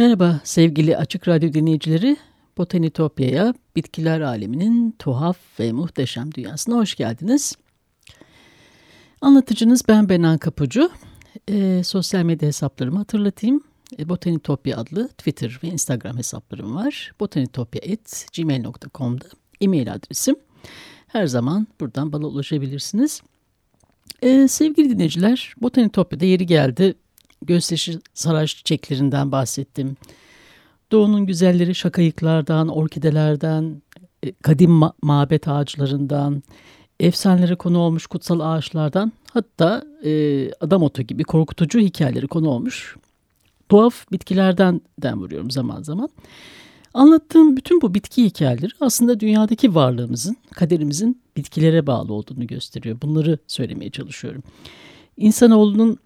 Merhaba sevgili Açık Radyo dinleyicileri. Botanitopya'ya, bitkiler aleminin tuhaf ve muhteşem dünyasına hoş geldiniz. Anlatıcınız ben Benan Kapucu. E, sosyal medya hesaplarımı hatırlatayım. E, Botanitopya adlı Twitter ve Instagram hesaplarım var. botanitopya.gmail.com'da e-mail adresim. Her zaman buradan bana ulaşabilirsiniz. E, sevgili dinleyiciler, Botanitopya'da yeri geldi gösterişi saraç çiçeklerinden bahsettim. Doğunun güzelleri şakayıklardan, orkidelerden, e, kadim ma mabet ağaçlarından, efsanelere konu olmuş kutsal ağaçlardan hatta e, adam otu gibi korkutucu hikayeleri konu olmuş tuhaf bitkilerden den vuruyorum zaman zaman. Anlattığım bütün bu bitki hikayeleri aslında dünyadaki varlığımızın, kaderimizin bitkilere bağlı olduğunu gösteriyor. Bunları söylemeye çalışıyorum. İnsanoğlunun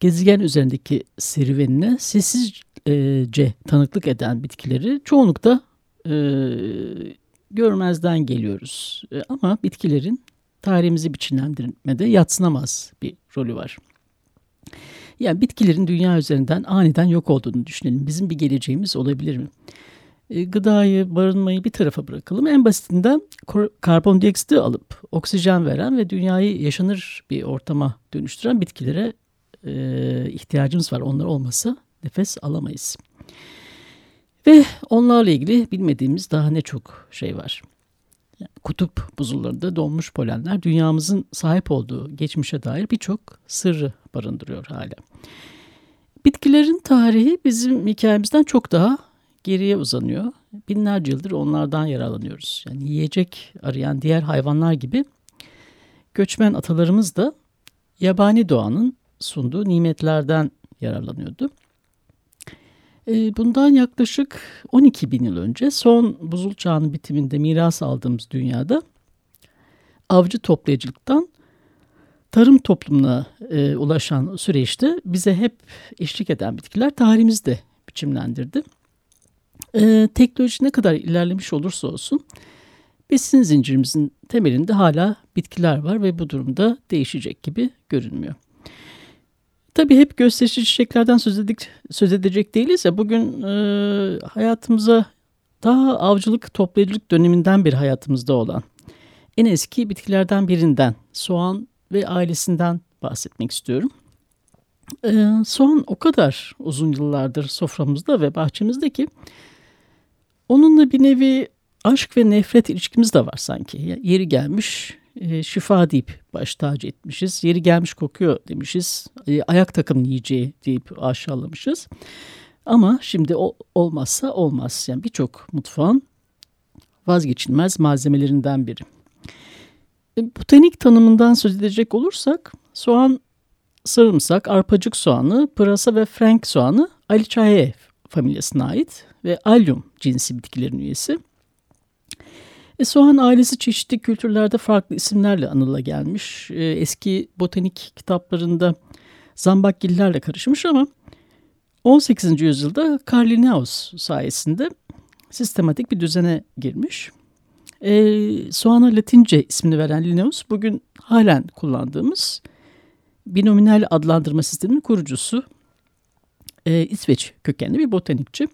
gezegen üzerindeki serüvenine sessizce tanıklık eden bitkileri çoğunlukta e, görmezden geliyoruz. E, ama bitkilerin tarihimizi biçimlendirmede yatsınamaz bir rolü var. Yani bitkilerin dünya üzerinden aniden yok olduğunu düşünelim. Bizim bir geleceğimiz olabilir mi? E, gıdayı, barınmayı bir tarafa bırakalım. En basitinden karbondioksiti alıp oksijen veren ve dünyayı yaşanır bir ortama dönüştüren bitkilere e, ihtiyacımız var. Onlar olmasa nefes alamayız. Ve onlarla ilgili bilmediğimiz daha ne çok şey var. Kutup buzullarında donmuş polenler dünyamızın sahip olduğu geçmişe dair birçok sırrı barındırıyor hala. Bitkilerin tarihi bizim hikayemizden çok daha geriye uzanıyor. Binlerce yıldır onlardan yararlanıyoruz. Yani yiyecek arayan diğer hayvanlar gibi göçmen atalarımız da yabani doğanın sunduğu nimetlerden yararlanıyordu. Ee, bundan yaklaşık 12 bin yıl önce son buzul çağının bitiminde miras aldığımız dünyada avcı toplayıcılıktan tarım toplumuna e, ulaşan süreçte bize hep eşlik eden bitkiler tarihimizde biçimlendirdi. E, teknoloji ne kadar ilerlemiş olursa olsun besin zincirimizin temelinde hala bitkiler var ve bu durumda değişecek gibi görünmüyor. Tabii hep gösterişli çiçeklerden söz, edik, söz edecek değiliz ya. Bugün e, hayatımıza daha avcılık, toplayıcılık döneminden bir hayatımızda olan en eski bitkilerden birinden soğan ve ailesinden bahsetmek istiyorum. E, soğan o kadar uzun yıllardır soframızda ve bahçemizde ki onunla bir nevi aşk ve nefret ilişkimiz de var sanki. Yeri gelmiş e, şifa deyip baş tacı etmişiz. Yeri gelmiş kokuyor demişiz. E, ayak takım yiyeceği deyip aşağılamışız. Ama şimdi o, olmazsa olmaz. Yani birçok mutfağın vazgeçilmez malzemelerinden biri. E, botanik tanımından söz edecek olursak soğan, sarımsak, arpacık soğanı, pırasa ve frank soğanı Alicaceae familyasına ait ve Allium cinsi bitkilerin üyesi. E, soğan ailesi çeşitli kültürlerde farklı isimlerle anıla gelmiş. E, eski botanik kitaplarında zambakgillerle karışmış ama 18. yüzyılda Karl Linnaeus sayesinde sistematik bir düzene girmiş. E, soğana Latince ismini veren Linnaeus bugün halen kullandığımız binominal adlandırma sisteminin kurucusu. E, İsveç kökenli bir botanikçi.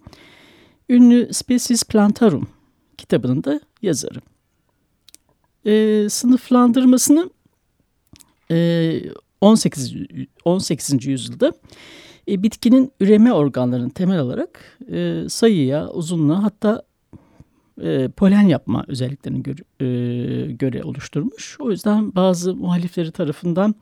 Ünlü Species Plantarum kitabının da yazarı. E, sınıflandırmasını e, 18. 18. yüzyılda e, bitkinin üreme organlarını temel alarak e, sayıya, uzunluğa hatta e, polen yapma özelliklerini gö e, göre oluşturmuş. O yüzden bazı muhalifleri tarafından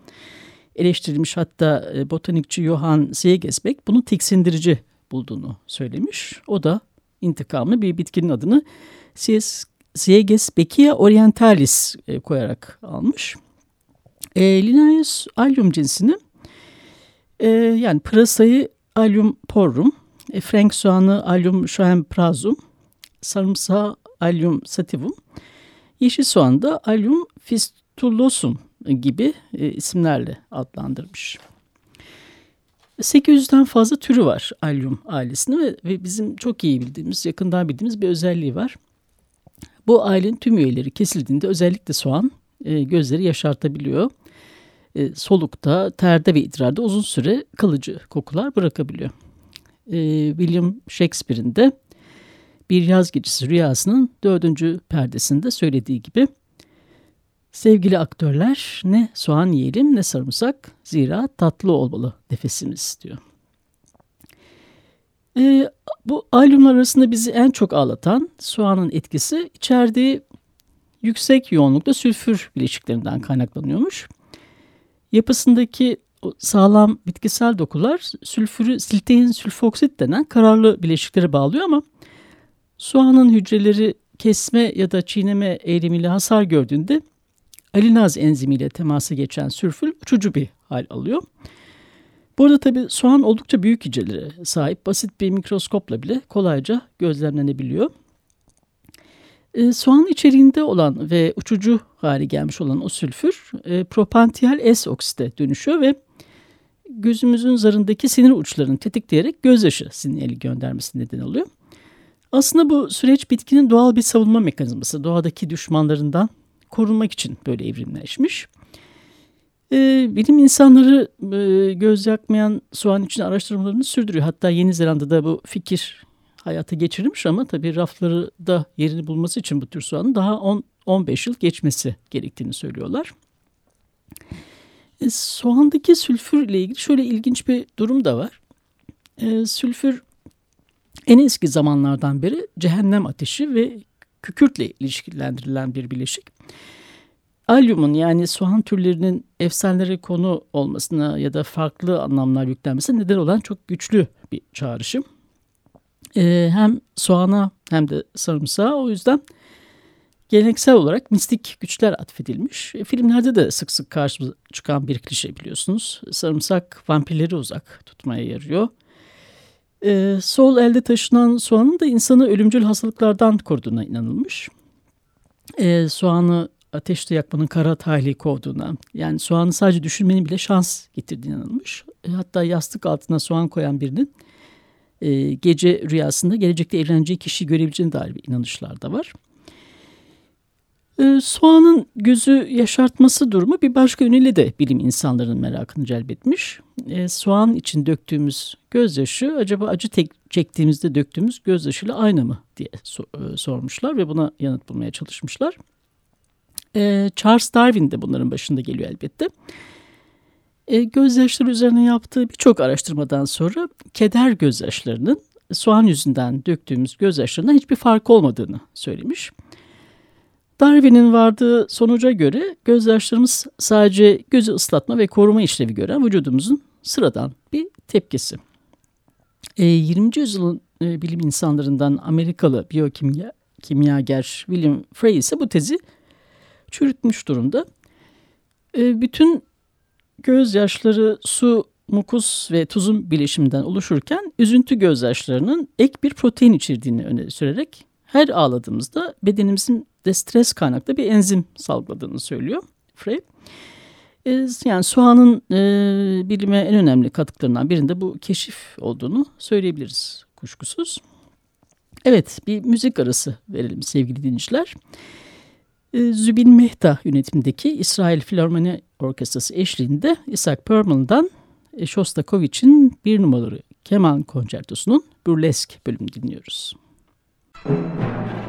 eleştirilmiş hatta e, botanikçi Johann Seegesbeck bunu tiksindirici bulduğunu söylemiş. O da intikamını bir bitkinin adını Sieges Beckia orientalis e, koyarak almış. E, Linnaeus allium cinsini e, yani pırasayı allium porrum, e, frank soğanı allium schoenprazum, sarımsağı allium sativum, yeşil soğan da allium fistulosum gibi e, isimlerle adlandırmış. 800'den fazla türü var allium ailesinin ve, ve bizim çok iyi bildiğimiz, yakından bildiğimiz bir özelliği var. Bu ailenin tüm üyeleri kesildiğinde özellikle soğan e, gözleri yaşartabiliyor. E, solukta, terde ve idrarda uzun süre kalıcı kokular bırakabiliyor. E, William Shakespeare'in de Bir Yaz Gecesi Rüyası'nın dördüncü perdesinde söylediği gibi Sevgili aktörler ne soğan yiyelim ne sarımsak zira tatlı olmalı nefesimiz diyor. E, bu albümler arasında bizi en çok ağlatan soğanın etkisi içerdiği yüksek yoğunlukta sülfür bileşiklerinden kaynaklanıyormuş. Yapısındaki sağlam bitkisel dokular sülfürü siltein sülfoksit denen kararlı bileşiklere bağlıyor ama soğanın hücreleri kesme ya da çiğneme eğilimiyle hasar gördüğünde alinaz enzimiyle temasa geçen sülfür uçucu bir hal alıyor. Bu arada tabii soğan oldukça büyük hücrelere sahip. Basit bir mikroskopla bile kolayca gözlemlenebiliyor. E, soğan içeriğinde olan ve uçucu hale gelmiş olan o sülfür e, propantiyal S oksite dönüşüyor ve gözümüzün zarındaki sinir uçlarını tetikleyerek gözyaşı sinyali göndermesi neden oluyor. Aslında bu süreç bitkinin doğal bir savunma mekanizması. Doğadaki düşmanlarından korunmak için böyle evrimleşmiş. E, bilim insanları e, göz yakmayan soğan için araştırmalarını sürdürüyor. Hatta Yeni Zelanda'da bu fikir hayata geçirilmiş ama tabii rafları da yerini bulması için bu tür soğanın daha 10 15 yıl geçmesi gerektiğini söylüyorlar. E, soğandaki sülfür ile ilgili şöyle ilginç bir durum da var. E, sülfür en eski zamanlardan beri cehennem ateşi ve kükürtle ilişkilendirilen bir bileşik. Alyumun yani soğan türlerinin efsanelere konu olmasına ya da farklı anlamlar yüklenmesine neden olan çok güçlü bir çağrışım. Ee, hem soğana hem de sarımsağa o yüzden geleneksel olarak mistik güçler atfedilmiş. E, filmlerde de sık sık karşımıza çıkan bir klişe biliyorsunuz. Sarımsak vampirleri uzak tutmaya yarıyor. Ee, sol elde taşınan soğanın da insanı ölümcül hastalıklardan koruduğuna inanılmış. Ee, soğanı ateşte yakmanın kara tahliği kovduğuna yani soğanı sadece düşünmenin bile şans getirdiğine inanılmış. E, hatta yastık altına soğan koyan birinin e, gece rüyasında gelecekte evleneceği kişiyi görebileceğine dair bir inanışlar da var. E, soğanın gözü yaşartması durumu bir başka yönüyle de bilim insanlarının merakını celbetmiş. E, soğan için döktüğümüz gözyaşı acaba acı tek, çektiğimizde döktüğümüz gözyaşıyla aynı mı diye so, e, sormuşlar ve buna yanıt bulmaya çalışmışlar. E, Charles Darwin de bunların başında geliyor elbette. E, gözyaşları üzerine yaptığı birçok araştırmadan sonra keder gözyaşlarının soğan yüzünden döktüğümüz gözyaşlarından hiçbir fark olmadığını söylemiş. Darwin'in vardığı sonuca göre gözyaşlarımız sadece gözü ıslatma ve koruma işlevi gören vücudumuzun sıradan bir tepkisi. E, 20. yüzyılın e, bilim insanlarından Amerikalı biyokimya kimyager William Frey ise bu tezi çürütmüş durumda. E, bütün gözyaşları su, mukus ve tuzun bileşiminden oluşurken üzüntü gözyaşlarının ek bir protein içerdiğini öne sürerek her ağladığımızda bedenimizin de stres kaynaklı bir enzim salgıladığını söylüyor Frey. E, yani soğanın e, bilime en önemli katkılarından birinde bu keşif olduğunu söyleyebiliriz kuşkusuz. Evet bir müzik arası verelim sevgili dinleyiciler. Ee, Zübin Mehta yönetimindeki İsrail Filarmoni Orkestrası eşliğinde Isaac Perlman'dan e, Shostakovich'in bir numaralı keman konçertosunun burlesk bölümünü dinliyoruz. Müzik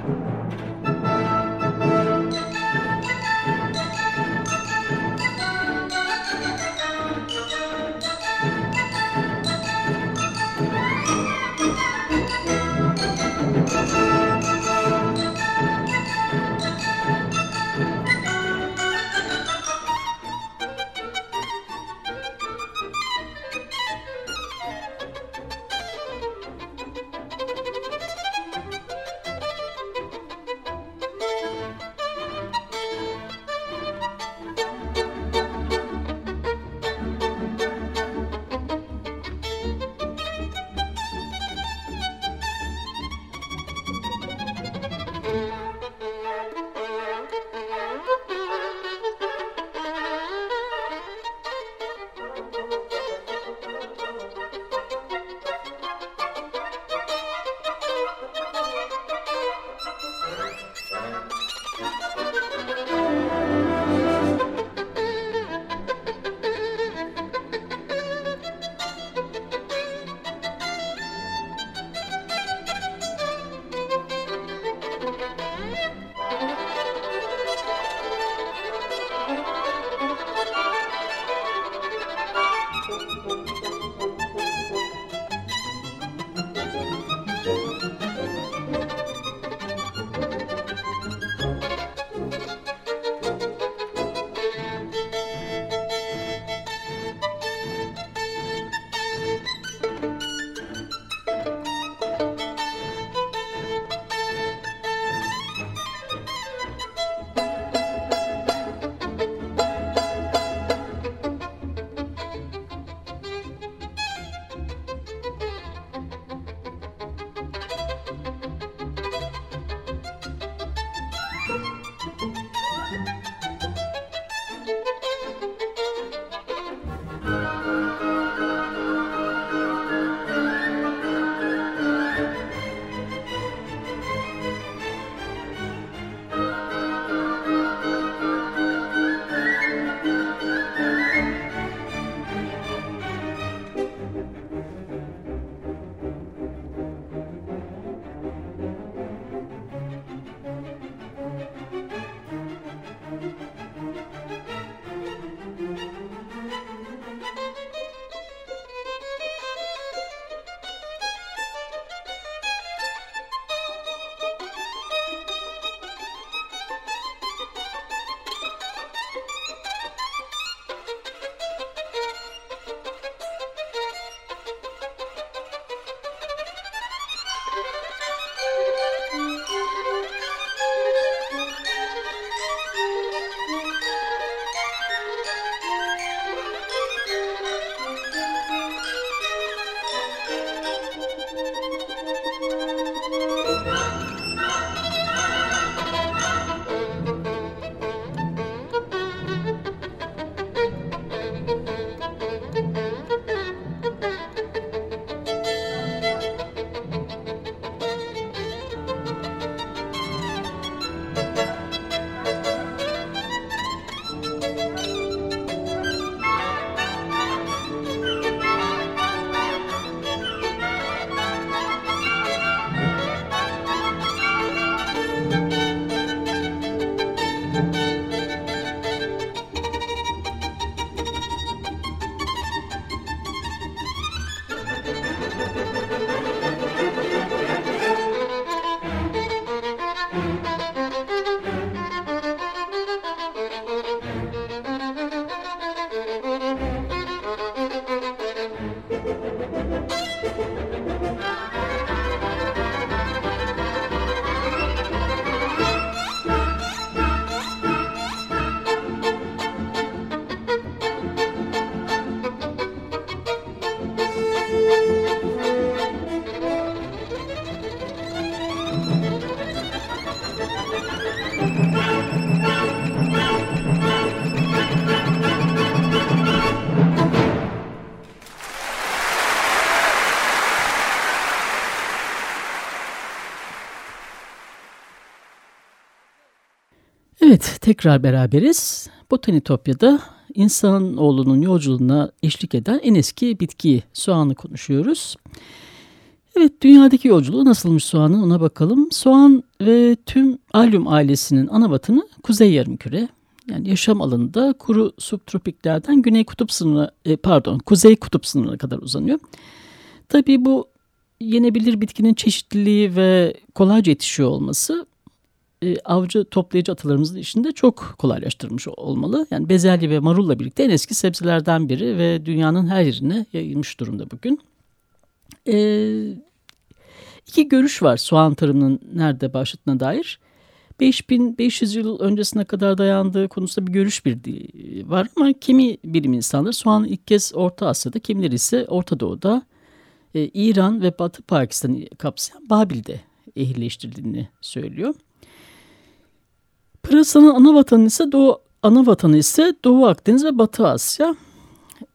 Evet, tekrar beraberiz. Botanitopya'da insanoğlunun yolculuğuna eşlik eden en eski bitki soğanı konuşuyoruz. Evet, dünyadaki yolculuğu nasılmış soğanın ona bakalım. Soğan ve tüm Allium ailesinin ana vatanı Kuzey Yarımküre. Yani yaşam alanında kuru subtropiklerden Güney Kutup sınırına, e, pardon, Kuzey Kutup sınırına kadar uzanıyor. Tabii bu yenebilir bitkinin çeşitliliği ve kolayca yetişiyor olması e, avcı toplayıcı atalarımızın işinde çok kolaylaştırmış olmalı. Yani bezelye ve marulla birlikte en eski sebzelerden biri ve dünyanın her yerine yayılmış durumda bugün. E, iki görüş var soğan tarımının nerede başladığına dair. 5500 yıl öncesine kadar dayandığı konusunda bir görüş bir var ama kimi bilim insanları soğanı ilk kez Orta Asya'da, kimileri ise Orta Doğu'da, e, İran ve Batı Pakistan'ı kapsayan Babil'de ehilleştirildiğini söylüyor. Pırasanın ana vatanı ise Doğu ana vatanı ise Doğu Akdeniz ve Batı Asya.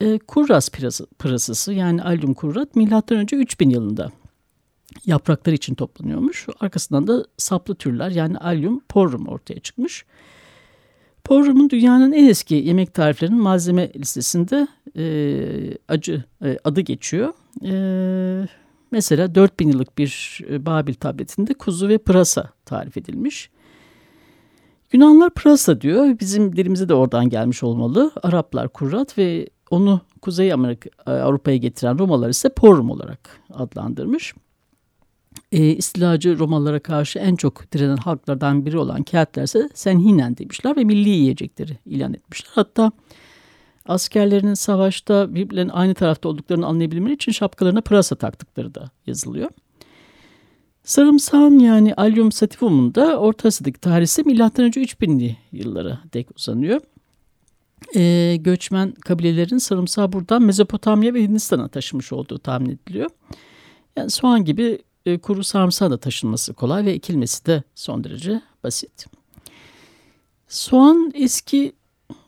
E, kurras pırasası yani Allium kurrat milattan önce 3000 yılında yaprakları için toplanıyormuş. Arkasından da saplı türler yani Allium porrum ortaya çıkmış. Porrum'un dünyanın en eski yemek tariflerinin malzeme listesinde e, acı e, adı geçiyor. E, mesela 4000 yıllık bir e, Babil tabletinde kuzu ve pırasa tarif edilmiş. Yunanlar pırasa diyor. Bizim dilimize de oradan gelmiş olmalı. Araplar kurrat ve onu Kuzey Amerika e, Avrupa'ya getiren Romalılar ise porrum olarak adlandırmış. E, istilacı Romalılara karşı en çok direnen halklardan biri olan Keltler ise Senhinen demişler ve milli yiyecekleri ilan etmişler. Hatta askerlerinin savaşta birbirlerinin aynı tarafta olduklarını anlayabilmeleri için şapkalarına pırasa taktıkları da yazılıyor. Sarımsağın yani Allium sativum'un da Orta Asya'daki milattan önce 3000'li yıllara dek uzanıyor. Ee, göçmen kabilelerin sarımsağı buradan Mezopotamya ve Hindistan'a taşımış olduğu tahmin ediliyor. Yani soğan gibi e, kuru sarımsağı da taşınması kolay ve ekilmesi de son derece basit. Soğan eski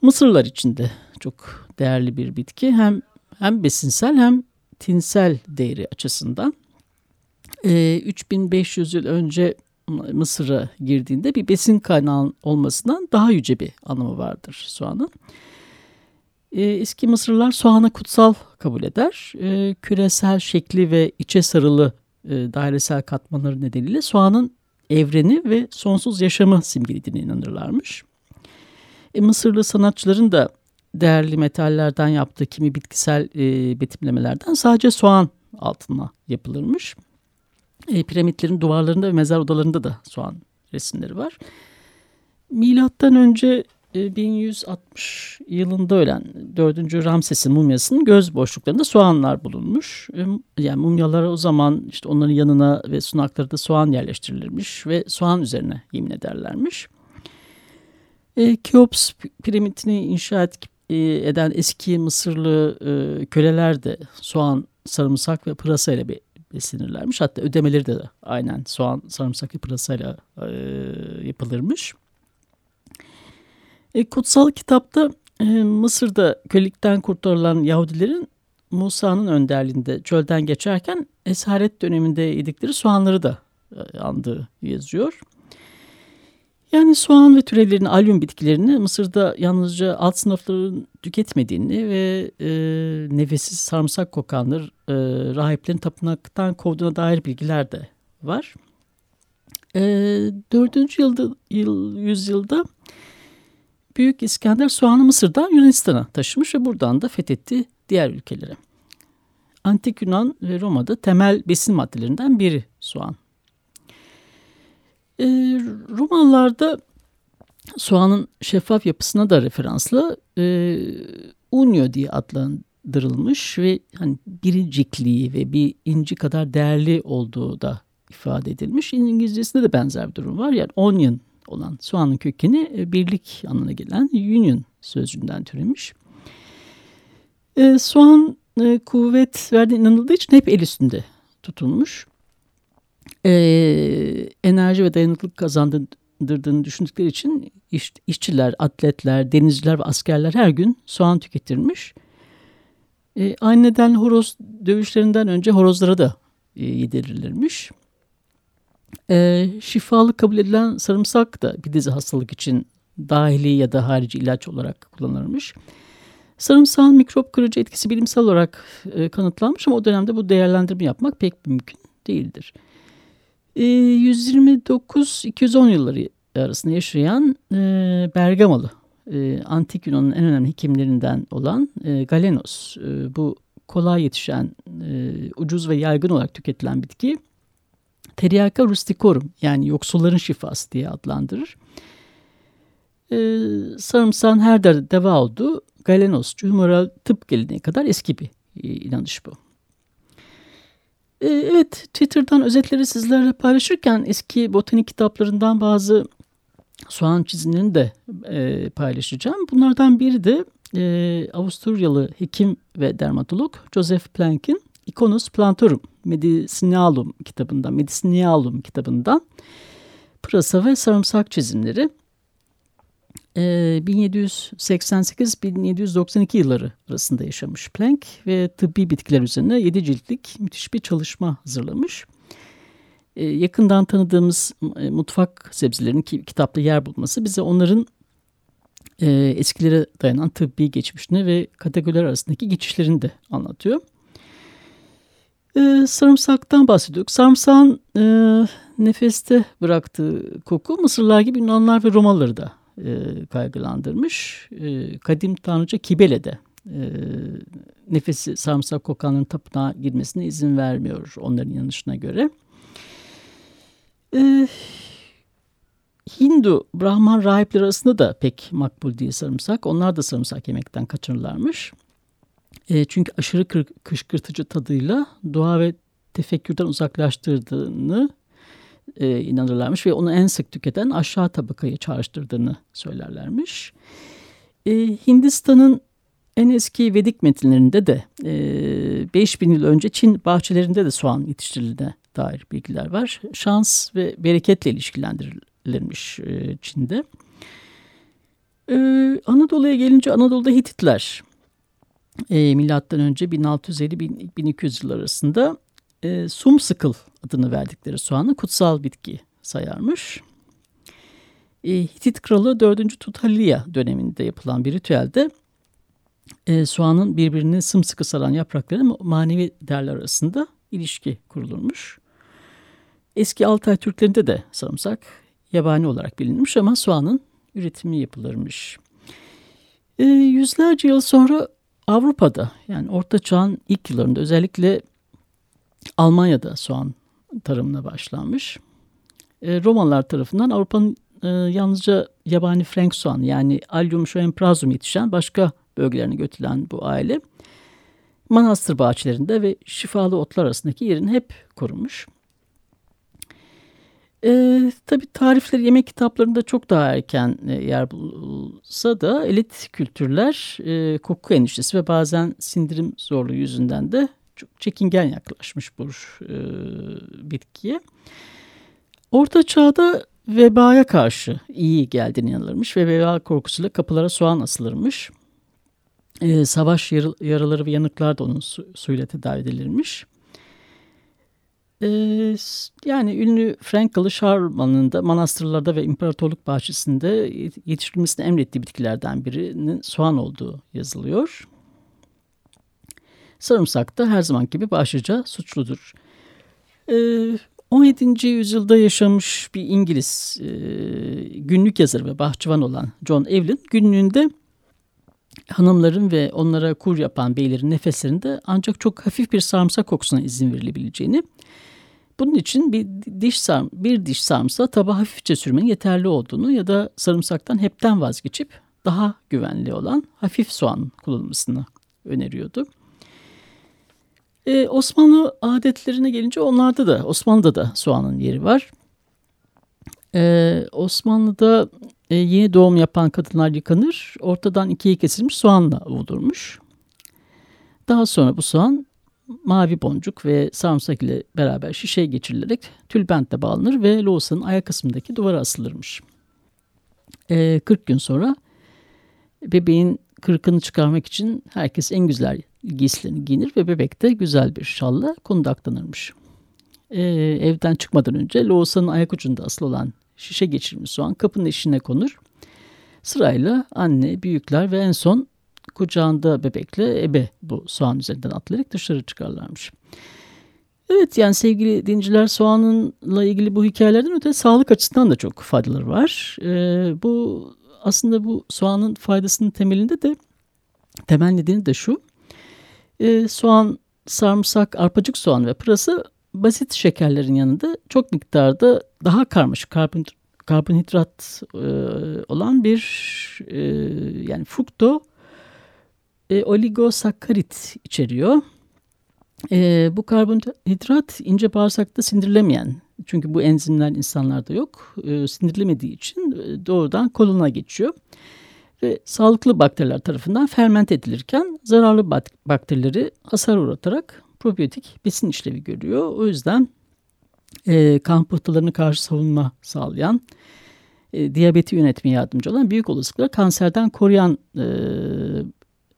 Mısırlar içinde çok değerli bir bitki. Hem hem besinsel hem tinsel değeri açısından e, ee, 3500 yıl önce Mısır'a girdiğinde bir besin kaynağı olmasından daha yüce bir anlamı vardır soğanın. E, eski Mısırlılar soğanı kutsal kabul eder. E, küresel şekli ve içe sarılı e, dairesel katmanları nedeniyle soğanın evreni ve sonsuz yaşamı simgelediğine inanırlarmış. E, Mısırlı sanatçıların da değerli metallerden yaptığı kimi bitkisel e, betimlemelerden sadece soğan altına yapılırmış. E, piramitlerin duvarlarında ve mezar odalarında da soğan resimleri var. Milattan önce 1160 e, yılında ölen 4. Ramses'in mumyasının göz boşluklarında soğanlar bulunmuş. E, yani mumyalara o zaman işte onların yanına ve sunakları da soğan yerleştirilirmiş ve soğan üzerine yemin ederlermiş. E, Keops piramitini inşa et, e, eden eski Mısırlı e, köleler de soğan, sarımsak ve pırasa ile bir besinirlermiş. Hatta ödemeleri de aynen soğan, sarımsak ve pırasayla e, yapılırmış. E, kutsal kitapta e, Mısır'da kölelikten kurtarılan Yahudilerin Musa'nın önderliğinde çölden geçerken esaret döneminde yedikleri soğanları da e, andığı yazıyor. Yani soğan ve türevlerin alyum bitkilerini Mısır'da yalnızca alt sınıfların tüketmediğini ve e, nefessiz sarımsak kokanlar e, rahiplerin tapınaktan kovduğuna dair bilgiler de var. E, 4. yılda, yıl, yüzyılda Büyük İskender soğanı Mısır'dan Yunanistan'a taşımış ve buradan da fethetti diğer ülkelere. Antik Yunan ve Roma'da temel besin maddelerinden biri soğan. E, Romalılarda soğanın şeffaf yapısına da referanslı e, unio diye adlandırılmış ve hani biricikliği ve bir inci kadar değerli olduğu da ifade edilmiş. İngilizcesinde de benzer bir durum var. Yani onion olan soğanın kökeni e, birlik anlamına gelen union sözcüğünden türemiş. E, soğan e, kuvvet verdiğine inanıldığı için hep el üstünde tutulmuş e, enerji ve dayanıklılık kazandırdığını düşündükleri için iş, işçiler, atletler, denizciler ve askerler her gün soğan tüketirmiş. E, aynı nedenle horoz dövüşlerinden önce horozlara da e, yedirilirmiş. E, şifalı kabul edilen sarımsak da bir dizi hastalık için dahili ya da harici ilaç olarak kullanılmış. Sarımsağın mikrop kırıcı etkisi bilimsel olarak e, kanıtlanmış ama o dönemde bu değerlendirme yapmak pek mümkün değildir. E, 129-210 yılları arasında yaşayan e, Bergamalı e, antik Yunan'ın en önemli hekimlerinden olan e, Galenos. Bu kolay yetişen, ucuz ve yaygın olarak tüketilen bitki Teriaka rusticorum yani yoksulların şifası diye adlandırır. Sarımsağın her derde deva olduğu Galenosçu humoral tıp geleneği kadar eski bir inanış bu. E, evet Twitter'dan özetleri sizlerle paylaşırken eski botanik kitaplarından bazı soğan çizimlerini de e, paylaşacağım. Bunlardan biri de e, Avusturyalı hekim ve dermatolog Joseph Plank'in Iconus Plantorum Medicinalum kitabından, Medicinalum kitabından pırasa ve sarımsak çizimleri. E, 1788-1792 yılları arasında yaşamış Planck ve tıbbi bitkiler üzerine 7 ciltlik müthiş bir çalışma hazırlamış. E, yakından tanıdığımız e, mutfak sebzelerinin ki, kitapta yer bulması bize onların e, eskilere dayanan tıbbi geçmişini ve kategoriler arasındaki geçişlerini de anlatıyor. E, sarımsaktan bahsediyorduk. Sarımsağın e, nefeste bıraktığı koku Mısırlar gibi Yunanlar ve Romalıları da e, kaygılandırmış. E, kadim tanrıça Kibele de e, nefesi sarımsak kokanların tapınağa girmesine izin vermiyor onların yanışına göre. E, Hindu Brahman rahipleri arasında da pek makbul değil sarımsak. Onlar da sarımsak yemekten kaçınırlarmış. E, çünkü aşırı kır, kışkırtıcı tadıyla doğa ve tefekkürden uzaklaştırdığını e, inanırlarmış ve onu en sık tüketen aşağı tabakayı çağrıştırdığını söylerlermiş. E, Hindistan'ın en eski Vedik metinlerinde de e, 5000 yıl önce Çin bahçelerinde de soğan yetiştirildiğine dair bilgiler var. Şans ve bereketle ilişkilendirilmiş e, Çin'de. E, Anadolu'ya gelince Anadolu'da Hititler e, milattan önce 1650-1200 yıl arasında e, sumsıkıl adını verdikleri soğanı kutsal bitki sayarmış. E, Hitit kralı 4. Tutaliya döneminde yapılan bir ritüelde e, soğanın birbirini sımsıkı saran yaprakları manevi değerler arasında ilişki kurulurmuş. Eski Altay Türklerinde de sarımsak yabani olarak bilinmiş ama soğanın üretimi yapılırmış. E, yüzlerce yıl sonra Avrupa'da yani Orta Çağ'ın ilk yıllarında özellikle Almanya'da soğan tarımına başlanmış. E, Romalılar tarafından Avrupa'nın e, yalnızca yabani Frank soğan yani Allium schoenprazum yetişen başka bölgelerine götürülen bu aile manastır bahçelerinde ve şifalı otlar arasındaki yerini hep korumuş. E, tabii tarifleri yemek kitaplarında çok daha erken e, yer bulsa da elit kültürler e, koku endişesi ve bazen sindirim zorluğu yüzünden de çok çekingen yaklaşmış bu e, bitkiye. Orta çağda vebaya karşı iyi geldiğini inanılırmış ve veba korkusuyla kapılara soğan asılırmış. E, savaş yar yaraları ve yanıklar da onun su suyla tedavi edilirmiş. E, yani ünlü Frankalı Şarman'ın da manastırlarda ve imparatorluk bahçesinde yetiştirilmesini emrettiği bitkilerden birinin soğan olduğu yazılıyor. Sarımsak da her zaman gibi başlıca suçludur. E, 17. yüzyılda yaşamış bir İngiliz e, günlük yazarı ve bahçıvan olan John Evelyn günlüğünde hanımların ve onlara kur yapan beylerin nefeslerinde ancak çok hafif bir sarımsak kokusuna izin verilebileceğini, bunun için bir diş sarm bir diş sarımsağı tabağa hafifçe sürmenin yeterli olduğunu ya da sarımsaktan hepten vazgeçip daha güvenli olan hafif soğan kullanılmasını öneriyordu. Ee, Osmanlı adetlerine gelince onlarda da Osmanlı'da da soğanın yeri var. Ee, Osmanlı'da e, yeni doğum yapan kadınlar yıkanır, ortadan ikiye kesilmiş soğanla ovulurmuş. Daha sonra bu soğan mavi boncuk ve sarımsak ile beraber şişeye geçirilerek tülbentle bağlanır ve loğusanın ayak kısmındaki duvara asılırmış. Ee, 40 gün sonra bebeğin kırkını çıkarmak için herkes en güzel giysilerini giyinir ve bebek de güzel bir şalla kundaklanırmış. Ee, evden çıkmadan önce loğusanın ayak ucunda asılı olan şişe geçirilmiş soğan kapının eşine konur. Sırayla anne, büyükler ve en son kucağında bebekle ebe bu soğan üzerinden atlayarak dışarı çıkarlarmış. Evet yani sevgili dinciler soğanınla ilgili bu hikayelerden öte sağlık açısından da çok faydaları var. Ee, bu aslında bu soğanın faydasının temelinde de temel nedeni de şu. Ee, soğan, sarımsak, arpacık soğan ve pırasa basit şekerlerin yanında çok miktarda daha karmaşık karbon, karbonhidrat e, olan bir e, yani frukto e, oligosakkarit içeriyor. E, bu karbonhidrat ince bağırsakta sindirilemeyen çünkü bu enzimler insanlarda yok. E, sindirilemediği için e, doğrudan koluna geçiyor. Ve sağlıklı bakteriler tarafından ferment edilirken zararlı bakterileri hasar uğratarak probiyotik besin işlevi görüyor. O yüzden e, kan pıhtılarına karşı savunma sağlayan, e, diyabeti yönetmeye yardımcı olan büyük olasılıkla kanserden koruyan e,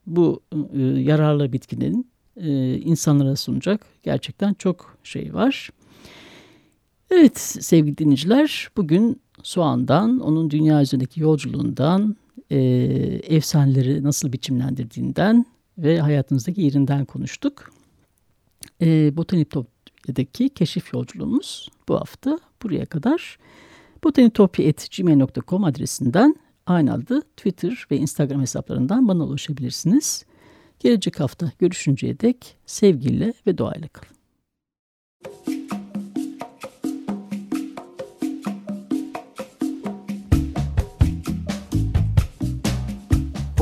bu e, yararlı bitkinin e, insanlara sunacak gerçekten çok şey var. Evet sevgili dinleyiciler bugün soğandan, onun dünya üzerindeki yolculuğundan, e, efsaneleri nasıl biçimlendirdiğinden ve hayatınızdaki yerinden konuştuk. E, Botanitopya'daki keşif yolculuğumuz bu hafta buraya kadar. botanitopya.gmail.com adresinden aynı adı Twitter ve Instagram hesaplarından bana ulaşabilirsiniz. Gelecek hafta görüşünceye dek sevgiyle ve doğayla kalın.